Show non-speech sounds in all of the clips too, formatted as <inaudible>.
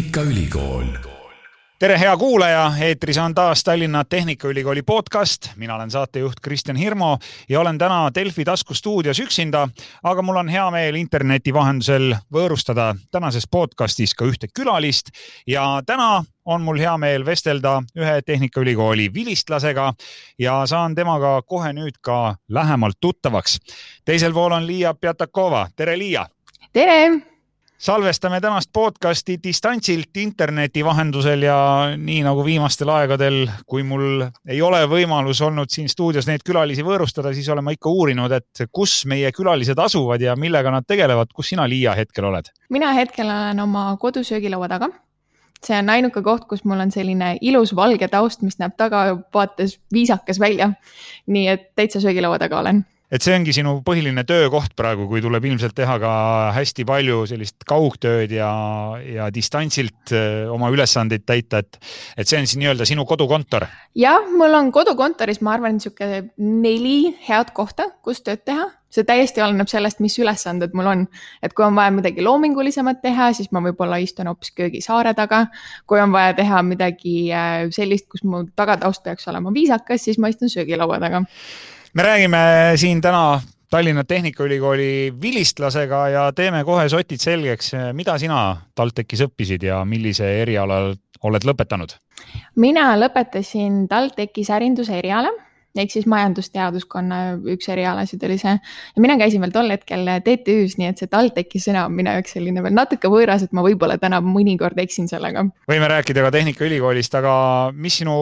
Tehnikaülikool. tere, hea kuulaja, eetris on taas Tallinna Tehnikaülikooli podcast, mina olen saatejuht Kristjan Hirmu ja olen täna Delfi taskustuudios üksinda, aga mul on hea meel interneti vahendusel võõrustada tänases podcastis ka ühte külalist ja täna on mul hea meel vestelda ühe Tehnikaülikooli vilistlasega ja saan temaga kohe nüüd ka lähemalt tuttavaks. teisel pool on Liia Pjatakova, tere Liia. tere salvestame tänast podcasti distantsilt interneti vahendusel ja nii nagu viimastel aegadel, kui mul ei ole võimalus olnud siin stuudios neid külalisi võõrustada, siis olen ma ikka uurinud, et kus meie külalised asuvad ja millega nad tegelevad. kus sina, Liia, hetkel oled? mina hetkel olen oma kodusöögilaua taga. see on ainuke koht, kus mul on selline ilus valge taust, mis näeb tagavaates viisakas välja. nii et täitsa söögilaua taga olen et see ongi sinu põhiline töökoht praegu, kui tuleb ilmselt teha ka hästi palju sellist kaugtööd ja, ja distantsilt äh, oma ülesandeid täita, et, et see on siis nii-öelda sinu kodukontor. jah, mul on kodukontoris, ma arvan, niisugune neli head kohta, kus tööd teha. see täiesti oleneb sellest, mis ülesanded mul on. et kui on vaja midagi loomingulisemat teha, siis ma võib-olla istun hoopis köögisaare taga. kui on vaja teha midagi äh, sellist, kus mu tagataust peaks olema viisakas, siis ma istun söögilaua taga me räägime siin täna Tallinna Tehnikaülikooli vilistlasega ja teeme kohe sotid selgeks, mida sina TalTechis õppisid ja millise eriala oled lõpetanud? mina lõpetasin TalTechis ärinduse eriala ehk siis majandusteaduskonna üks erialasid oli see. ja mina käisin veel tol hetkel TTÜ-s, nii et see TalTechi sõna on minu jaoks selline veel natuke võõras, et ma võib-olla täna mõnikord eksin sellega. võime rääkida ka Tehnikaülikoolist, aga mis sinu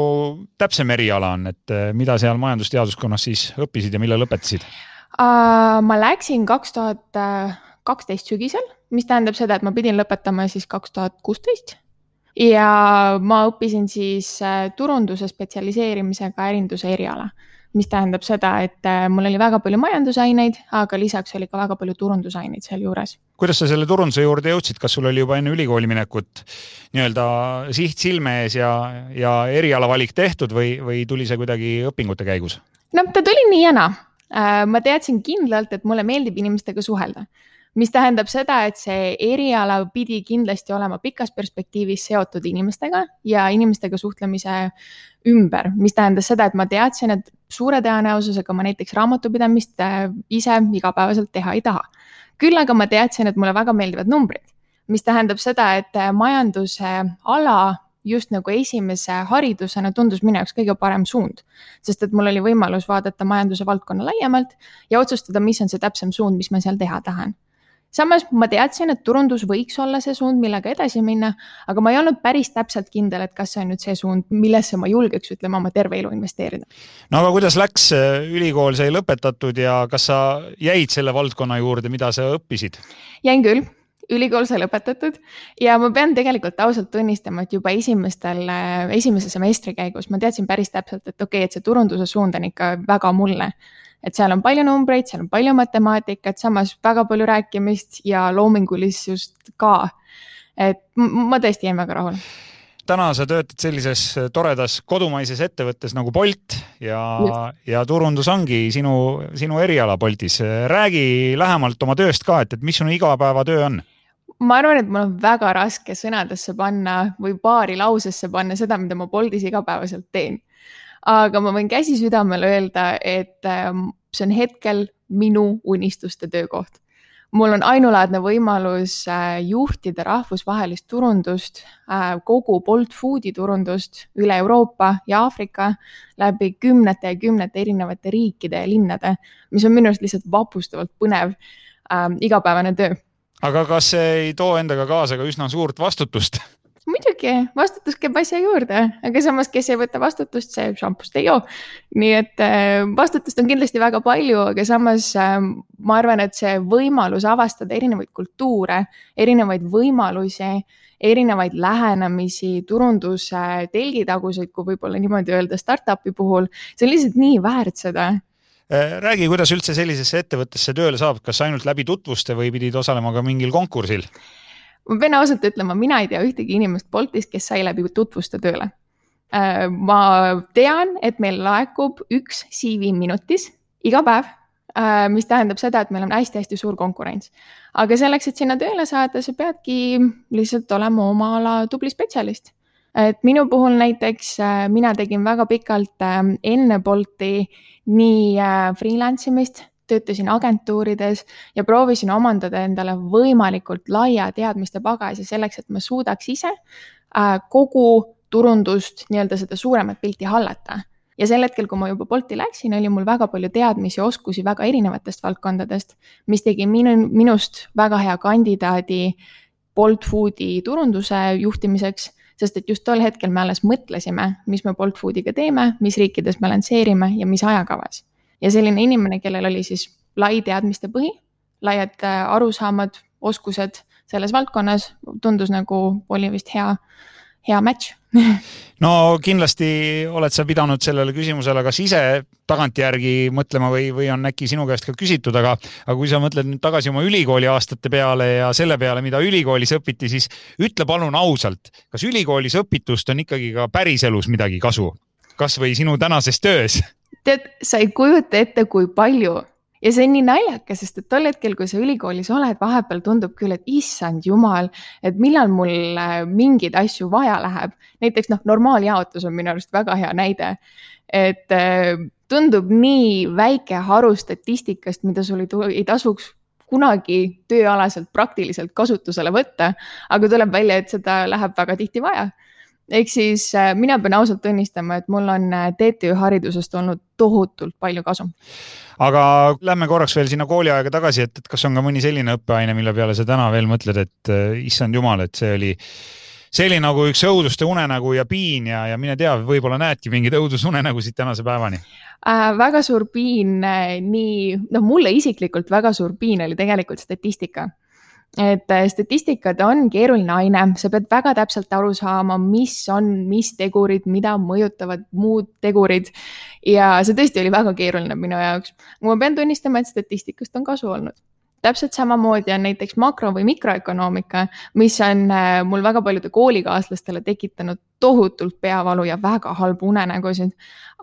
täpsem eriala on, et eh, mida seal majandusteaduskonnas siis õppisid ja millal lõpetasid uh,? ma läksin kaks tuhat kaksteist sügisel, mis tähendab seda, et ma pidin lõpetama siis kaks tuhat kuusteist ja ma õppisin siis äh, turunduse spetsialiseerimisega ärinduse eriala, mis tähendab seda, et äh, mul oli väga palju majandusaineid, aga lisaks oli ka väga palju turundusaineid sealjuures. kuidas sa selle turunduse juurde jõudsid, kas sul oli juba enne ülikooli minekut nii-öelda siht silme ees ja, ja erialavalik tehtud või, või tuli see kuidagi õpingute käigus? no ta tuli nii ja naa. Äh, ma teadsin kindlalt, et mulle meeldib inimestega suhelda mis tähendab seda, et see eriala pidi kindlasti olema pikas perspektiivis seotud inimestega ja inimestega suhtlemise ümber, mis tähendas seda, et ma teadsin, et suure tõenäosusega ma näiteks raamatupidamist äh, ise igapäevaselt teha ei taha. küll aga ma teadsin, et mulle väga meeldivad numbrid, mis tähendab seda, et äh, majanduse ala just nagu esimese haridusena tundus minu jaoks kõige parem suund. sest et mul oli võimalus vaadata majanduse valdkonna laiemalt ja otsustada, mis on see täpsem suund, mis ma seal teha tahan samas ma teadsin, et turundus võiks olla see suund, millega edasi minna, aga ma ei olnud päris täpselt kindel, et kas see on nüüd see suund, millesse ma julgeks, ütleme, oma terve elu investeerida. no aga kuidas läks, ülikool sai lõpetatud ja kas sa jäid selle valdkonna juurde, mida sa õppisid? jäin küll ülikool sai lõpetatud ja ma pean tegelikult ausalt tunnistama, et juba esimestel, esimese semestri käigus ma teadsin päris täpselt, et okei okay,, et see turunduse suund on ikka väga mulle et seal on palju numbreid, seal on palju matemaatikat, samas väga palju rääkimist ja loomingulisust ka. et ma tõesti jäin väga rahule täna sa töötad sellises toredas kodumaises ettevõttes nagu Bolt ja, ja turundus ongi sinu, sinu eriala Boltis. räägi lähemalt oma tööst ka, et, et mis sinu igapäevatöö on? ma arvan, et mul on väga raske sõnadesse panna või paari lausesse panna seda, mida ma Boltis igapäevaselt teen aga ma võin käsi südamel öelda, et ähm, see on hetkel minu unistuste töökoht. mul on ainulaadne võimalus äh, juhtida rahvusvahelist turundust, äh, kogu Bolt Foodi turundust üle Euroopa ja Aafrika läbi kümnete ja kümnete erinevate riikide ja linnade, mis on minu arust lihtsalt vapustavalt põnev äh, igapäevane töö aga kas see ei too endaga kaasa ka üsna suurt vastutust muidugi, vastutus käib asja juurde, aga samas, kes ei võta vastutust, see šampust ei joo. nii et äh, vastutust on kindlasti väga palju, aga samas äh, ma arvan, et see võimalus avastada erinevaid kultuure, erinevaid võimalusi, erinevaid lähenemisi, turunduse telgitaguseid, kui võib-olla niimoodi öelda startup'i puhul, see on lihtsalt nii väärt seda äh, räägi, kuidas üldse sellisesse ettevõttesse tööle saab, kas ainult läbi tutvuste või pidid osalema ka mingil konkursil? Ma pean ausalt ütlema, mina ei tea ühtegi inimest Boltist, kes sai läbi tutvuste tööle. Äh, ma tean, et meil laekub üks CV minutis iga päev mis tähendab seda, et meil on hästi-hästi suur konkurents. aga selleks, et sinna tööle saada, sa peadki lihtsalt olema oma ala tubli spetsialist et minu puhul näiteks mina tegin väga pikalt enne Bolti nii freelance imist, töötasin agentuurides ja proovisin omandada endale võimalikult laia teadmiste pagasi selleks, et ma suudaks ise kogu turundust, nii-öelda seda suuremat pilti hallata ja sel hetkel, kui ma juba Bolti läksin, oli mul väga palju teadmisi ja oskusi väga erinevatest valdkondadest, mis tegi minu, minust väga hea kandidaadi Bolt Foodi turunduse juhtimiseks, sest et just tol hetkel me alles mõtlesime, mis me Bolt Foodiga teeme, mis riikides me lansseerime ja mis ajakavas. Ja selline inimene, kellel oli siis lai teadmiste põhi, laiad äh, arusaamad, oskused selles valdkonnas, tundus nagu oli vist hea hea match <laughs> no kindlasti oled sa pidanud sellele küsimusele kas ise tagantjärgi mõtlema või, või on äkki sinu käest ka küsitud, aga, aga kui sa mõtled nüüd tagasi oma ülikooli aastate peale ja selle peale, mida ülikoolis õpiti, siis ütle palun ausalt, kas ülikoolis õpitust on ikkagi ka päriselus midagi kasu, kasvõi sinu tänases töös? <laughs> tead, sa ei kujuta ette, kui palju ja see on nii naljakas, sest et tol hetkel, kui sa ülikoolis oled, vahepeal tundub küll, et issand jumal, et millal mul äh, mingeid asju vaja läheb. näiteks noh, normaaljaotus on minu arust väga hea näide. et äh, tundub nii väike haru statistikast, mida sul ei, ei tasuks kunagi tööalaselt praktiliselt kasutusele võtta, aga tuleb välja, et seda läheb väga tihti vaja ehk siis äh, mina pean ausalt tunnistama, et mul on TTÜ haridusest olnud tohutult palju kasu aga lähme korraks veel sinna kooliaega tagasi, et, et kas on ka mõni selline õppeaine, mille peale sa täna veel mõtled, et äh, issand jumal, et see oli see oli nagu üks õuduste unenägu ja piin ja, ja mine tea, võib-olla näedki mingeid õudusunenägusid tänase päevani äh,. väga suur piin äh,, nii, noh, mulle isiklikult väga suur piin oli tegelikult statistika et äh, statistikad on keeruline aine, sa pead väga täpselt aru saama, mis on, mis tegurid, mida mõjutavad muud tegurid. ja see tõesti oli väga keeruline minu jaoks. ma pean tunnistama, et statistikast on kasu olnud täpselt samamoodi on näiteks makro- või mikroökonoomika, mis on äh, mul väga paljude koolikaaslastele tekitanud tohutult peavalu ja väga halbu unenägusid.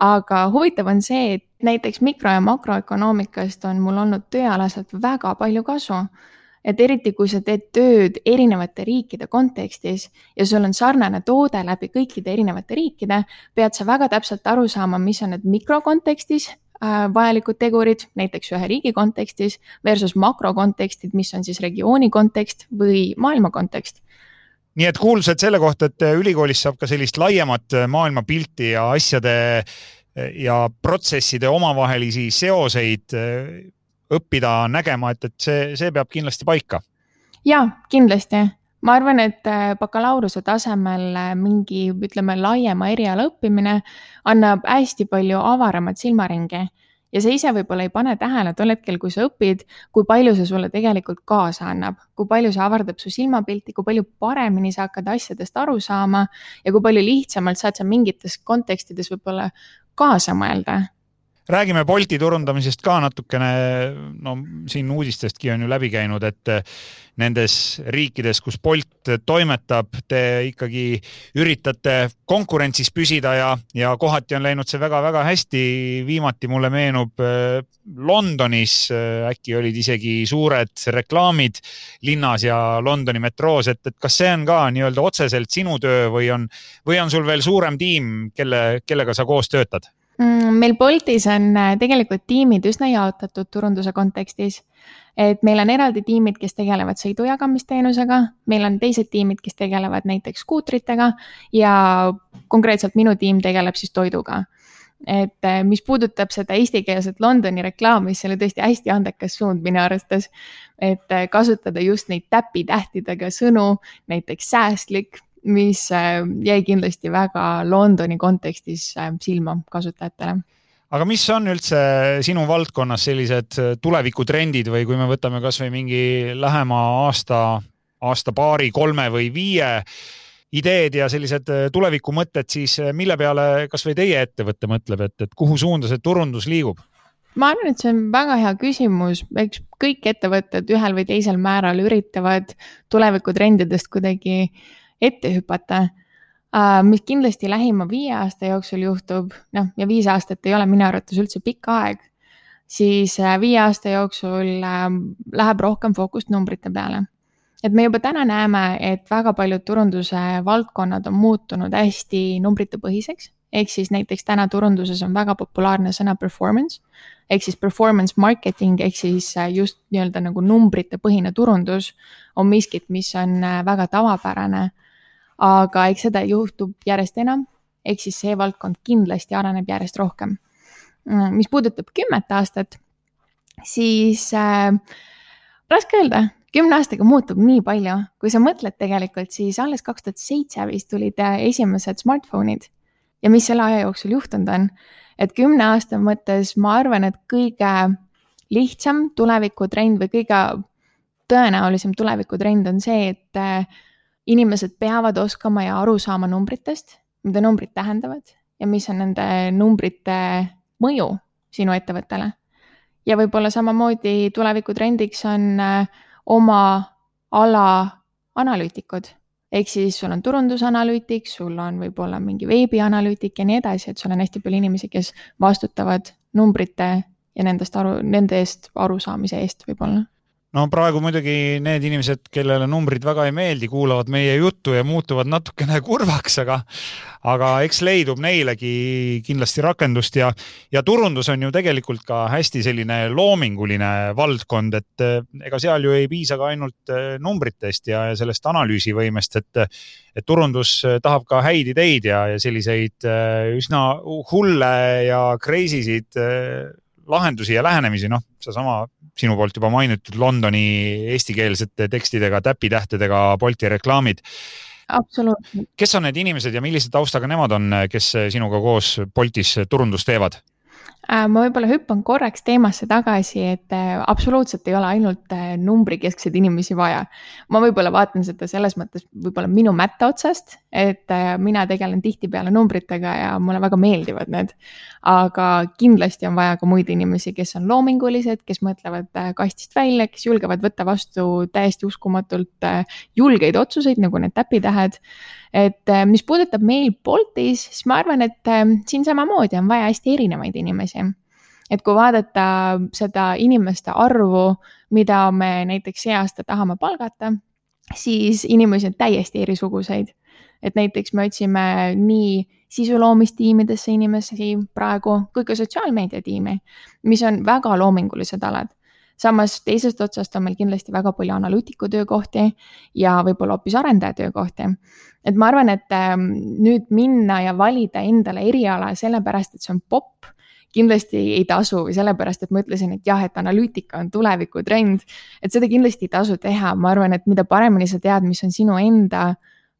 aga huvitav on see, et näiteks mikro- ja makroökonoomikast on mul olnud tööalaselt väga palju kasu et eriti, kui sa teed tööd erinevate riikide kontekstis ja sul on sarnane toode läbi kõikide erinevate riikide, pead sa väga täpselt aru saama, mis on need mikrokontekstis äh, vajalikud tegurid, näiteks ühe riigi kontekstis versus makrokontekstid, mis on siis regiooni kontekst või maailma kontekst. Nii et kuulsad selle kohta, et ülikoolis saab ka sellist laiemat maailmapilti ja asjade ja protsesside omavahelisi seoseid õppida nägema, et, et see, see peab kindlasti paika. ja kindlasti, ma arvan, et äh, bakalaureuse tasemel äh, mingi, ütleme, laiema eriala õppimine annab hästi palju avaramat silmaringi. Ja sa ise võib-olla ei pane tähele tol hetkel, kui sa õpid, kui palju see sulle tegelikult kaasa annab, kui palju see avardab su silmapilti, kui palju paremini sa hakkad asjadest aru saama ja kui palju lihtsamalt saad sa mingites kontekstides võib-olla kaasa mõelda räägime Bolti turundamisest ka natukene. no siin uudistestki on ju läbi käinud, et nendes riikides, kus Bolt toimetab, te ikkagi üritate konkurentsis püsida ja, ja kohati on läinud see väga-väga hästi. viimati mulle meenub äh, Londonis äh, äkki olid isegi suured reklaamid linnas ja Londoni metroos, et, et kas see on ka nii-öelda otseselt sinu töö või on, või on sul veel suurem tiim, kelle, kellega sa koos töötad? Mm, meil Boltis on äh, tegelikult tiimid üsna jaotatud turunduse kontekstis. et meil on eraldi tiimid, kes tegelevad sõidujagamisteenusega, meil on teised tiimid, kes tegelevad näiteks skuutritega ja konkreetselt minu tiim tegeleb siis toiduga et äh, mis puudutab seda eestikeelset Londoni reklaami, siis see oli tõesti hästi andekas suund minu arvates. et äh, kasutada just neid täpitähtidega sõnu, näiteks säästlik, mis äh, jäi kindlasti väga Londoni kontekstis äh, silma kasutajatele aga mis on üldse sinu valdkonnas sellised äh, tulevikutrendid või kui me võtame kasvõi mingi lähema aasta, aasta-paari, kolme või viie ideed ja sellised tulevikumõtted, siis mille peale kasvõi teie ettevõte mõtleb, et, et kuhu suunda see turundus liigub? ma arvan, et see on väga hea küsimus, eks kõik ettevõtted ühel või teisel määral üritavad tulevikutrendidest kuidagi äh, ette hüpata uh,. mis kindlasti lähima viie aasta jooksul juhtub, noh ja viis aastat ei ole minu arvates üldse pikk aeg siis äh, viie aasta jooksul äh, läheb rohkem fookust numbrite peale. et me juba täna näeme, et väga paljud turunduse valdkonnad on muutunud hästi numbritepõhiseks, ehk siis näiteks täna turunduses on väga populaarne sõna performance ehk siis performance marketing ehk siis äh, just nii-öelda nagu numbritepõhine turundus on miskit, mis on väga tavapärane. Aga eks seda juhtub järjest enam, ehk siis see valdkond kindlasti areneb järjest rohkem. Mm, mis puudutab kümmet aastat, siis äh, raske öelda, kümne aastaga muutub nii palju, kui sa mõtled tegelikult, siis alles kaks tuhat seitse vist tulid äh, esimesed smartphone'id. ja mis selle aja jooksul juhtunud on, et kümne aasta mõttes ma arvan, et kõige lihtsam tulevikutrend või kõige tõenäolisem tulevikutrend on see, et äh, inimesed peavad oskama ja aru saama numbritest, mida numbrid tähendavad ja mis on nende numbrite mõju sinu ettevõttele. ja võib-olla samamoodi tulevikutrendiks on äh, oma ala analüütikud ehk siis sul on turundusanalüütik, sul on võib-olla mingi veebianalüütik ja nii edasi, et sul on hästi palju inimesi, kes vastutavad numbrite ja nendest aru, nende eest arusaamise eest võib-olla no praegu muidugi need inimesed, kellele numbrid väga ei meeldi, kuulavad meie juttu ja muutuvad natukene <laughs> kurvaks, aga, aga eks leidub neilegi kindlasti rakendust ja, ja turundus on ju tegelikult ka hästi selline loominguline valdkond, et eh, ega seal ju ei piisa ka ainult eh, numbritest ja, sellest analüüsivõimest, et, et turundus tahab ka häid ideid ja, ja selliseid eh, üsna hulle ja crazy sid lahendusi ja lähenemisi, noh, seesama sinu poolt juba mainitud Londoni eestikeelsete tekstidega, täpitähtedega Bolti reklaamid. absoluutselt. kes on need inimesed ja millise taustaga nemad on, kes sinuga koos Boltis turundust teevad? Äh, ma võib-olla hüppan korraks teemasse tagasi, et äh, absoluutselt ei ole ainult äh, numbrikeskseid inimesi vaja. ma võib-olla vaatan seda selles mõttes võib-olla minu mätta otsast, et mina tegelen tihtipeale numbritega ja mulle väga meeldivad need. aga kindlasti on vaja ka muid inimesi, kes on loomingulised, kes mõtlevad kastist välja, kes julgevad võtta vastu täiesti uskumatult julgeid otsuseid, nagu need täpitähed et mis puudutab meil Boltis, siis ma arvan, et siin samamoodi on vaja hästi erinevaid inimesi. Et kui vaadata seda inimeste arvu, mida me näiteks see aasta tahame palgata, siis inimesi on täiesti erisuguseid. et näiteks me otsime nii sisuloomistiimidesse inimesi praegu kui ka sotsiaalmeediatiimi, mis on väga loomingulised alad samas teisest otsast on meil kindlasti väga palju analüütiku töökohti ja võib-olla hoopis arendaja töökohti. et ma arvan, et ähm, nüüd minna ja valida endale eriala sellepärast, et see on popp kindlasti ei tasu või sellepärast, et ma ütlesin, et jah, et analüütika on tulevikutrend, et seda kindlasti ei tasu teha, ma arvan, et mida paremini sa tead, mis on sinu enda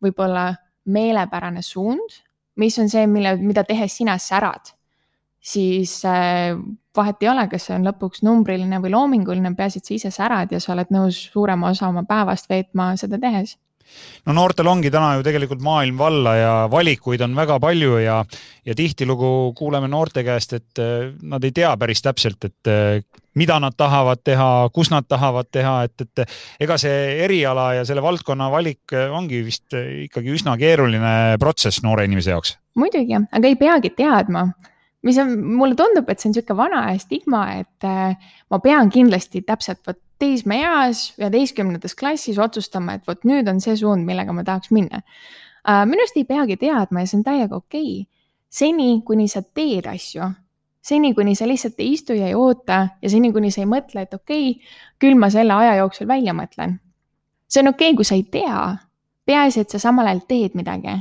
võib-olla meelepärane suund, mis on see, mille, mida tehes sina särad siis äh, vahet ei ole, kas see on lõpuks numbriline või loominguline, peaasi, et sa ise särad ja sa oled nõus suurema osa oma päevast veetma seda tehes no noortel ongi täna ju tegelikult maailm valla ja valikuid on väga palju ja, ja tihtilugu kuuleme noorte käest, et äh, nad ei tea päris täpselt, et äh, mida nad tahavad teha, kus nad tahavad teha, et, et ega see eriala ja selle valdkonna valik ongi vist ikkagi üsna keeruline protsess noore inimese jaoks. muidugi, aga ei peagi teadma mis on, mulle tundub, et see on niisugune vana aja stigma, et äh, ma pean kindlasti täpselt vot teismeeas, üheteistkümnendas klassis otsustama, et vot nüüd on see suund, millega ma tahaks minna. Äh, minu arust ei peagi teadma ja see on täiega okei okay.. seni, kuni sa teed asju, seni, kuni sa lihtsalt ei istu ja ei oota ja seni, kuni sa ei mõtle, et okei okay,, küll ma selle aja jooksul välja mõtlen. see on okei okay,, kui sa ei tea, peaasi, et sa samal ajal teed midagi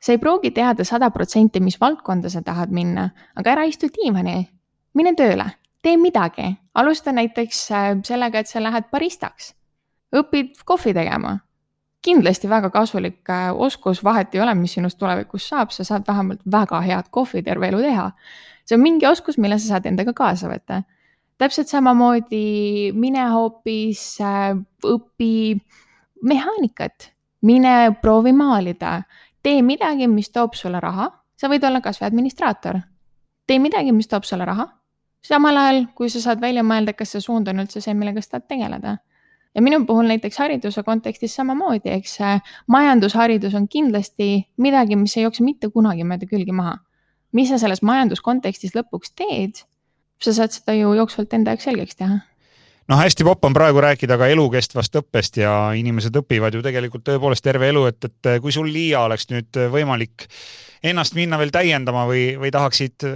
sa ei pruugi teada sada protsenti, mis valdkonda sa tahad minna, aga ära istu diivani, mine tööle, tee midagi, alusta näiteks äh, sellega, et sa lähed baristaks, õpid kohvi tegema. kindlasti väga kasulik äh, oskus, vahet ei ole, mis sinust tulevikus saab, sa saad vähemalt väga head kohvi terve elu teha. see on mingi oskus, mille sa saad endaga kaasa võtta. täpselt samamoodi mine hoopis äh, õpi mehaanikat, mine proovi maalida tee midagi, mis toob sulle raha, sa võid olla kasvõi administraator. tee midagi, mis toob sulle raha, samal ajal kui sa saad välja mõelda, kas see suund on üldse see, millega sa tahad tegeleda. ja minu puhul näiteks hariduse kontekstis samamoodi, eks majandusharidus on kindlasti midagi, mis ei jookse mitte kunagi mööda külgi maha. mis sa selles majanduskontekstis lõpuks teed, sa saad seda ju jooksvalt enda jaoks selgeks teha noh, hästi popp on praegu rääkida ka elukestvast õppest ja inimesed õpivad ju tegelikult tõepoolest terve elu, et, et kui sul Liia oleks nüüd võimalik ennast minna veel täiendama või, või tahaksid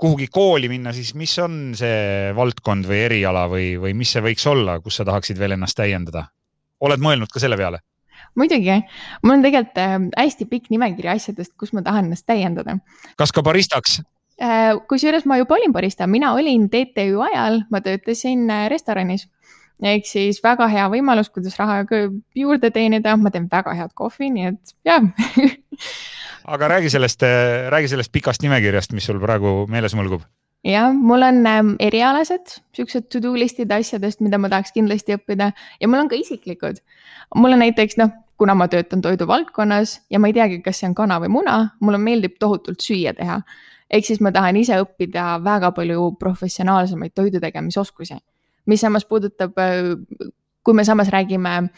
kuhugi kooli minna, siis mis on see valdkond või eriala või, või mis see võiks olla, kus sa tahaksid veel ennast täiendada? oled mõelnud ka selle peale? muidugi, mul on tegelikult äh, hästi pikk nimekiri asjadest, kus ma tahan ennast täiendada. kas ka baristaks? Äh, kusjuures ma juba olin barista, mina olin TTÜ ajal, ma töötasin äh, restoranis. Ehk siis väga hea võimalus, kuidas raha juurde teenida, ma teen väga head kohvi, nii et jah. <laughs> Aga räägi sellest, räägi sellest pikast nimekirjast, mis sul praegu meeles mulgub. Jah, mul on ähm, erialased siuksed to do list'id asjadest, mida ma tahaks kindlasti õppida. Ja mul on ka isiklikud. mul on näiteks noh, kuna ma töötan toiduvaldkonnas ja ma ei teagi, kas see on kana või muna, mulle meeldib tohutult süüa teha. Ehk siis ma tahan ise õppida väga palju professionaalsemaid toidu tegemisoskusi, mis samas puudutab, äh, kui me samas räägime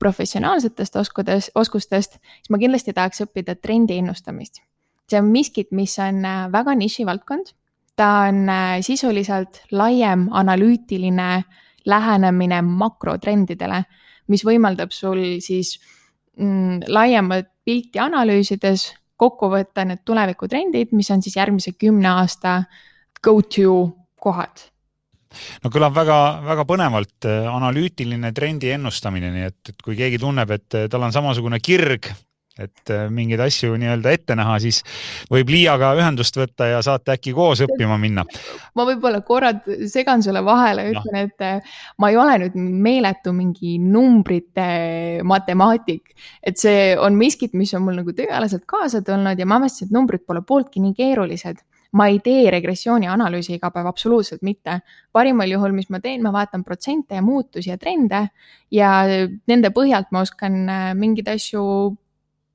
professionaalsetest oskudest, oskustest, siis ma kindlasti tahaks õppida trendi ennustamist. see on miskit, mis on äh, väga nišivaldkond ta on äh, sisuliselt laiem analüütiline lähenemine makrotrendidele, mis võimaldab sul siis mm, laiemat pilti analüüsides kokku võtta need tulevikutrendid, mis on siis järgmise kümne aasta go-to kohad. No kõlab väga-väga põnevalt, analüütiline trendi ennustamine, nii et, et kui keegi tunneb, et tal on samasugune kirg et äh, mingeid asju nii-öelda ette näha, siis võib Liiaga ühendust võtta ja saate äkki koos õppima minna. ma võib-olla korra segan sulle vahele, ütlen no., et äh, ma ei ole nüüd meeletu mingi numbrite matemaatik, et see on miskit, mis on mul nagu tööalaselt kaasa tulnud ja ma avestasin, et numbrid pole pooltki nii keerulised ma ei tee regressiooni analüüsi iga päev, absoluutselt mitte. parimal juhul, mis ma teen, ma vaatan protsente ja muutusi ja trende ja nende põhjalt ma oskan äh, mingeid asju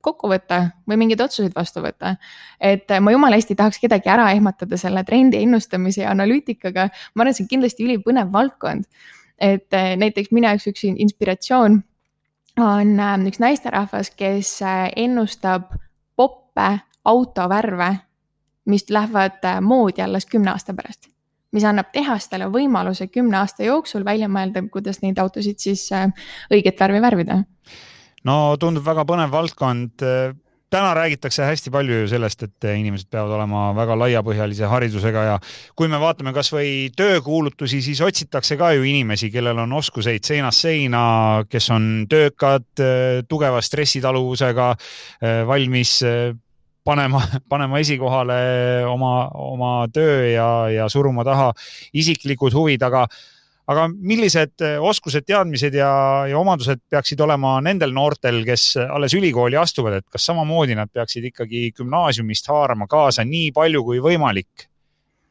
kokku võtta või mingeid otsuseid vastu võtta. et ma jumala hästi tahaks kedagi ära ehmatada selle trendi ennustamise ja analüütikaga. ma arvan, et see on kindlasti ülipõnev valdkond. et eh, näiteks minu jaoks üks inspiratsioon on eh, üks naisterahvas, kes ennustab poppe autovärve, mis lähevad moodi alles kümne aasta pärast mis annab tehastele võimaluse kümne aasta jooksul välja mõelda, kuidas neid autosid siis õiget värvi värvida no tundub väga põnev valdkond. täna räägitakse hästi palju ju sellest, et inimesed peavad olema väga laiapõhjalise haridusega ja kui me vaatame kasvõi töökuulutusi, siis otsitakse ka ju inimesi, kellel on oskuseid seinast seina, kes on töökad, tugeva stressitaluvusega, valmis panema, panema esikohale oma, oma töö ja, ja suruma taha isiklikud huvid, aga aga millised eh, oskused, teadmised ja, ja omadused peaksid olema nendel noortel, kes alles ülikooli astuvad, et kas samamoodi nad peaksid ikkagi gümnaasiumist haarama kaasa nii palju kui võimalik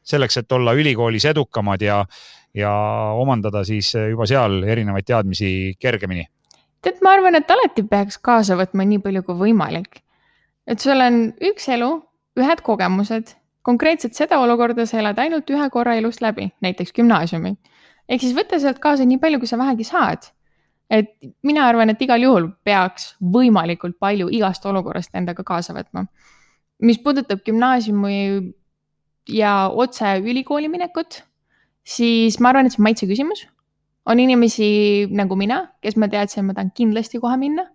selleks, et olla ülikoolis edukamad ja, ja omandada siis juba seal erinevaid teadmisi kergemini? tead, ma arvan, et alati peaks kaasa võtma nii palju kui võimalik. et sul on üks elu, ühed kogemused, konkreetselt seda olukorda sa elad ainult ühe korra elust läbi, näiteks gümnaasiumi ehk siis võta sealt kaasa nii palju, kui sa vähegi saad. et mina arvan, et igal juhul peaks võimalikult palju igast olukorrast endaga kaasa võtma. mis puudutab gümnaasiumi ja otse ülikooli minekut, siis ma arvan, et see on maitse küsimus. on inimesi nagu mina, kes ma teadsin, ma tahan kindlasti kohe minna.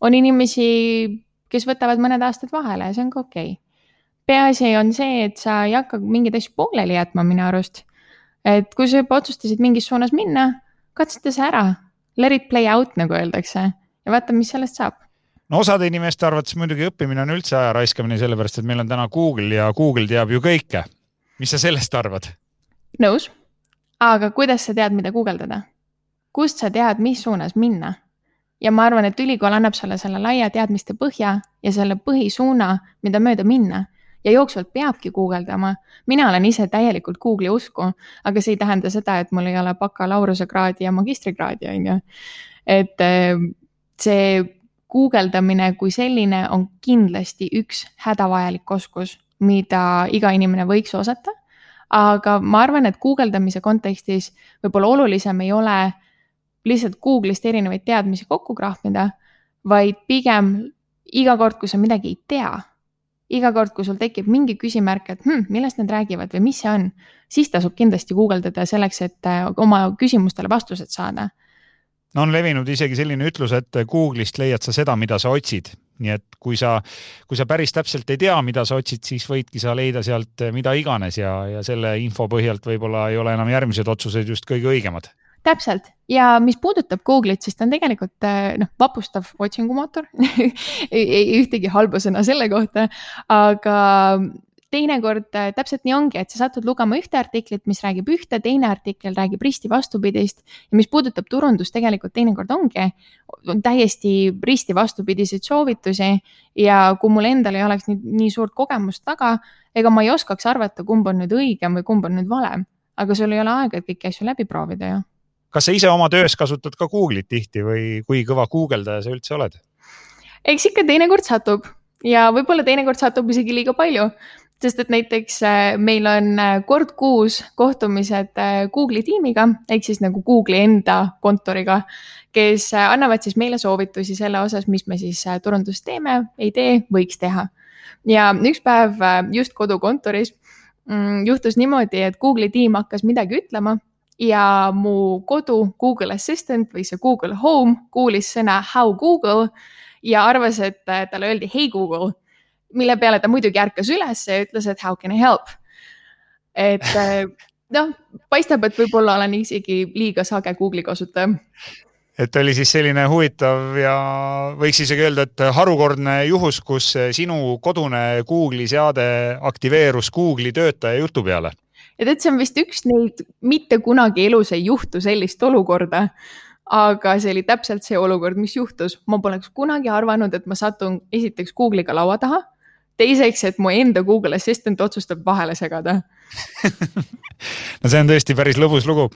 on inimesi, kes võtavad mõned aastad vahele ja see on ka okei okay. peaasi on see, et sa ei hakka mingeid asju pooleli jätma minu arust et kui sa juba otsustasid mingis suunas minna, katseta see ära, let it play out, nagu öeldakse ja vaata, mis sellest saab no osade inimeste arvates muidugi õppimine on üldse aja raiskamine, sellepärast et meil on täna Google ja Google teab ju kõike. mis sa sellest arvad? nõus, aga kuidas sa tead, mida guugeldada? kust sa tead, mis suunas minna? ja ma arvan, et ülikool annab sulle selle laia teadmiste põhja ja selle põhisuuna, mida mööda minna ja jooksvalt peabki guugeldama. mina olen ise täielikult Google'i usku, aga see ei tähenda seda, et mul ei ole bakalaureusekraadi ja magistrikraadi, on ju. et eh, see guugeldamine kui selline on kindlasti üks hädavajalik oskus, mida iga inimene võiks osata. aga ma arvan, et guugeldamise kontekstis võib-olla olulisem ei ole lihtsalt Google'ist erinevaid teadmisi kokku krahmida, vaid pigem iga kord, kui sa midagi ei tea iga kord, kui sul tekib mingi küsimärk, et hm, millest nad räägivad või mis see on, siis tasub kindlasti guugeldada selleks, et äh, oma küsimustele vastused saada. no on levinud isegi selline ütlus, et Google'ist leiad sa seda, mida sa otsid, nii et kui sa, kui sa päris täpselt ei tea, mida sa otsid, siis võidki sa leida sealt mida iganes ja, ja selle info põhjalt võib-olla ei ole enam järgmised otsused just kõige õigemad täpselt. Ja mis puudutab Google'it, siis ta on tegelikult eh, noh, vapustav otsingumootor. <laughs> Ei ühtegi halba sõna selle kohta, aga teinekord äh, täpselt nii ongi, et sa satud lugema ühte artiklit, mis räägib ühte, teine artikkel räägib risti vastupidist. Ja mis puudutab turundust, tegelikult teinekord ongi, on täiesti risti vastupidiseid soovitusi. Ja kui mul endal ei oleks nii, nii suurt kogemust taga, ega ma ei oskaks arvata, kumb on nüüd õigem või kumb on nüüd valem, aga sul ei ole aega, et kõiki asju läbi proovida ju kas sa ise oma töös kasutad ka Google'it tihti või kui kõva guugeldaja sa üldse oled? eks ikka teinekord satub ja võib-olla teinekord satub isegi liiga palju, sest et näiteks äh, meil on äh, kord kuus kohtumised äh, Google'i tiimiga ehk siis nagu Google'i enda kontoriga, kes annavad siis meile soovitusi selle osas, mis me siis turundust teeme, ei tee, võiks teha. ja üks päev just kodukontoris mm, juhtus niimoodi, et Google'i tiim hakkas midagi ütlema ja mu kodu Google Assistant või see Google Home kuulis sõna how Google ja arvas, et äh, talle öeldi hey Google, mille peale ta muidugi ärkas üles ja ütles, et how can I help. et äh, <laughs> noh, paistab, et võib-olla olen isegi liiga sage Google'i kasutaja et oli siis selline huvitav ja võiks isegi öelda, et harukordne juhus, kus sinu kodune Google'i seade aktiveerus Google'i töötaja jutu peale ja tead, see on vist üks neid, mitte kunagi elus ei juhtu sellist olukorda. aga see oli täpselt see olukord, mis juhtus, ma poleks kunagi arvanud, et ma satun esiteks Google'iga laua taha. teiseks, et mu enda Google Assistant otsustab vahele segada <laughs> no see on tõesti päris lõbus lugu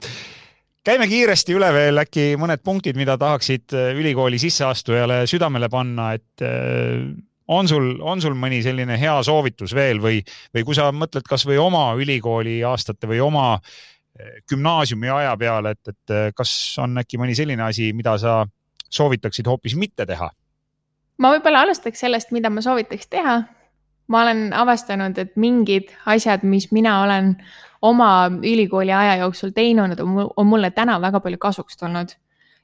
käime kiiresti üle veel äkki mõned punktid, mida tahaksid ülikooli sisseastujale südamele panna, et on sul, on sul mõni selline hea soovitus veel või, või kui sa mõtled kasvõi oma ülikooli aastate või oma eh, gümnaasiumi aja peale, et, et eh, kas on äkki mõni selline asi, mida sa soovitaksid hoopis mitte teha? ma võib-olla alustaks sellest, mida ma soovitaks teha. ma olen avastanud, et mingid asjad, mis mina olen oma ülikooli aja jooksul teinud, on mulle täna väga palju kasuks tulnud.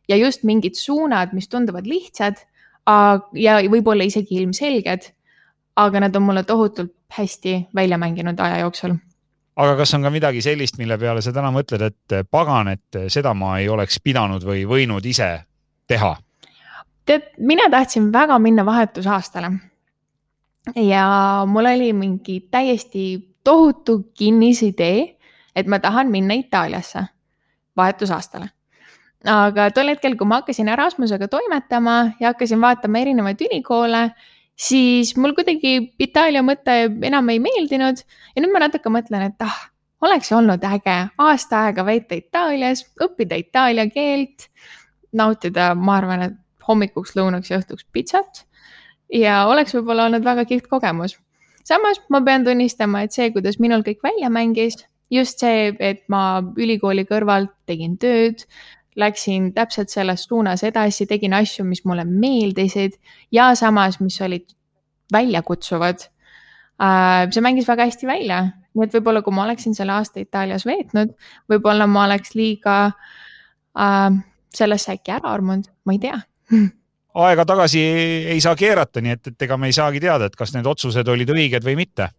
ja just mingid suunad, mis tunduvad lihtsad ja võib-olla isegi ilmselged, aga nad on mulle tohutult hästi välja mänginud aja jooksul. aga kas on ka midagi sellist, mille peale sa täna mõtled, et pagan, et seda ma ei oleks pidanud või võinud ise teha? tead, mina tahtsin väga minna vahetusaastale. ja mul oli mingi täiesti tohutu kinnisidee, et ma tahan minna Itaaliasse vahetusaastale aga tol hetkel, kui ma hakkasin Erasmusega toimetama ja hakkasin vaatama erinevaid ülikoole, siis mul kuidagi Itaalia mõte enam ei meeldinud ja nüüd ma natuke mõtlen, et ah, oleks olnud äge aasta aega veeta Itaalias, õppida itaalia keelt, nautida, ma arvan, et hommikuks, lõunaks ja õhtuks pitsat. ja oleks võib-olla olnud väga kihvt kogemus. samas ma pean tunnistama, et see, kuidas minul kõik välja mängis, just see, et ma ülikooli kõrvalt tegin tööd, läksin täpselt selles suunas edasi, tegin asju, mis mulle meeldisid ja samas, mis olid väljakutsuvad. Äh, see mängis väga hästi välja, nii et võib-olla, kui ma oleksin selle aasta Itaalias veetnud, võib-olla ma oleks liiga äh, sellesse äkki ära armunud, ma ei tea. <laughs> Aega tagasi ei saa keerata, nii et, et ega me ei saagi teada, et kas need otsused olid õiged või mitte.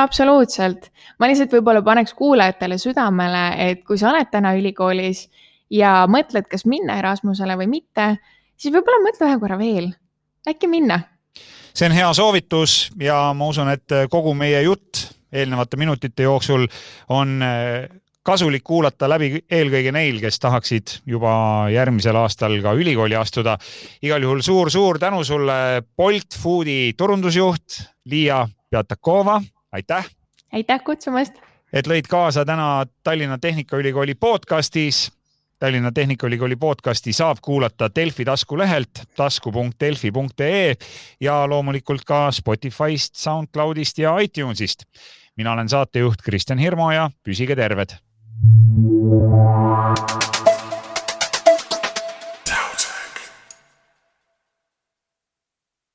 Absoluutselt, ma lihtsalt võib-olla paneks kuulajatele südamele, et kui sa oled täna ülikoolis ja mõtled, kas minna Erasmusele või mitte, siis võib-olla mõtle ühe korra veel, äkki minna. see on hea soovitus ja ma usun, et kogu meie jutt eelnevate minutite jooksul on eh, kasulik kuulata läbi eelkõige neil, kes tahaksid juba järgmisel aastal ka ülikooli astuda. igal juhul suur-suur tänu sulle, Bolt Foodi turundusjuht Liia Pjatakova, aitäh! aitäh kutsumast! et lõid kaasa täna Tallinna Tehnikaülikooli podcastis Tallinna Tehnikaülikooli podcasti saab kuulata Delfi taskulehelt tasku.delfi.ee ja loomulikult ka Spotify'st, SoundCloudist ja iTunesist. mina olen saatejuht Kristjan Hirmu ja püsige terved.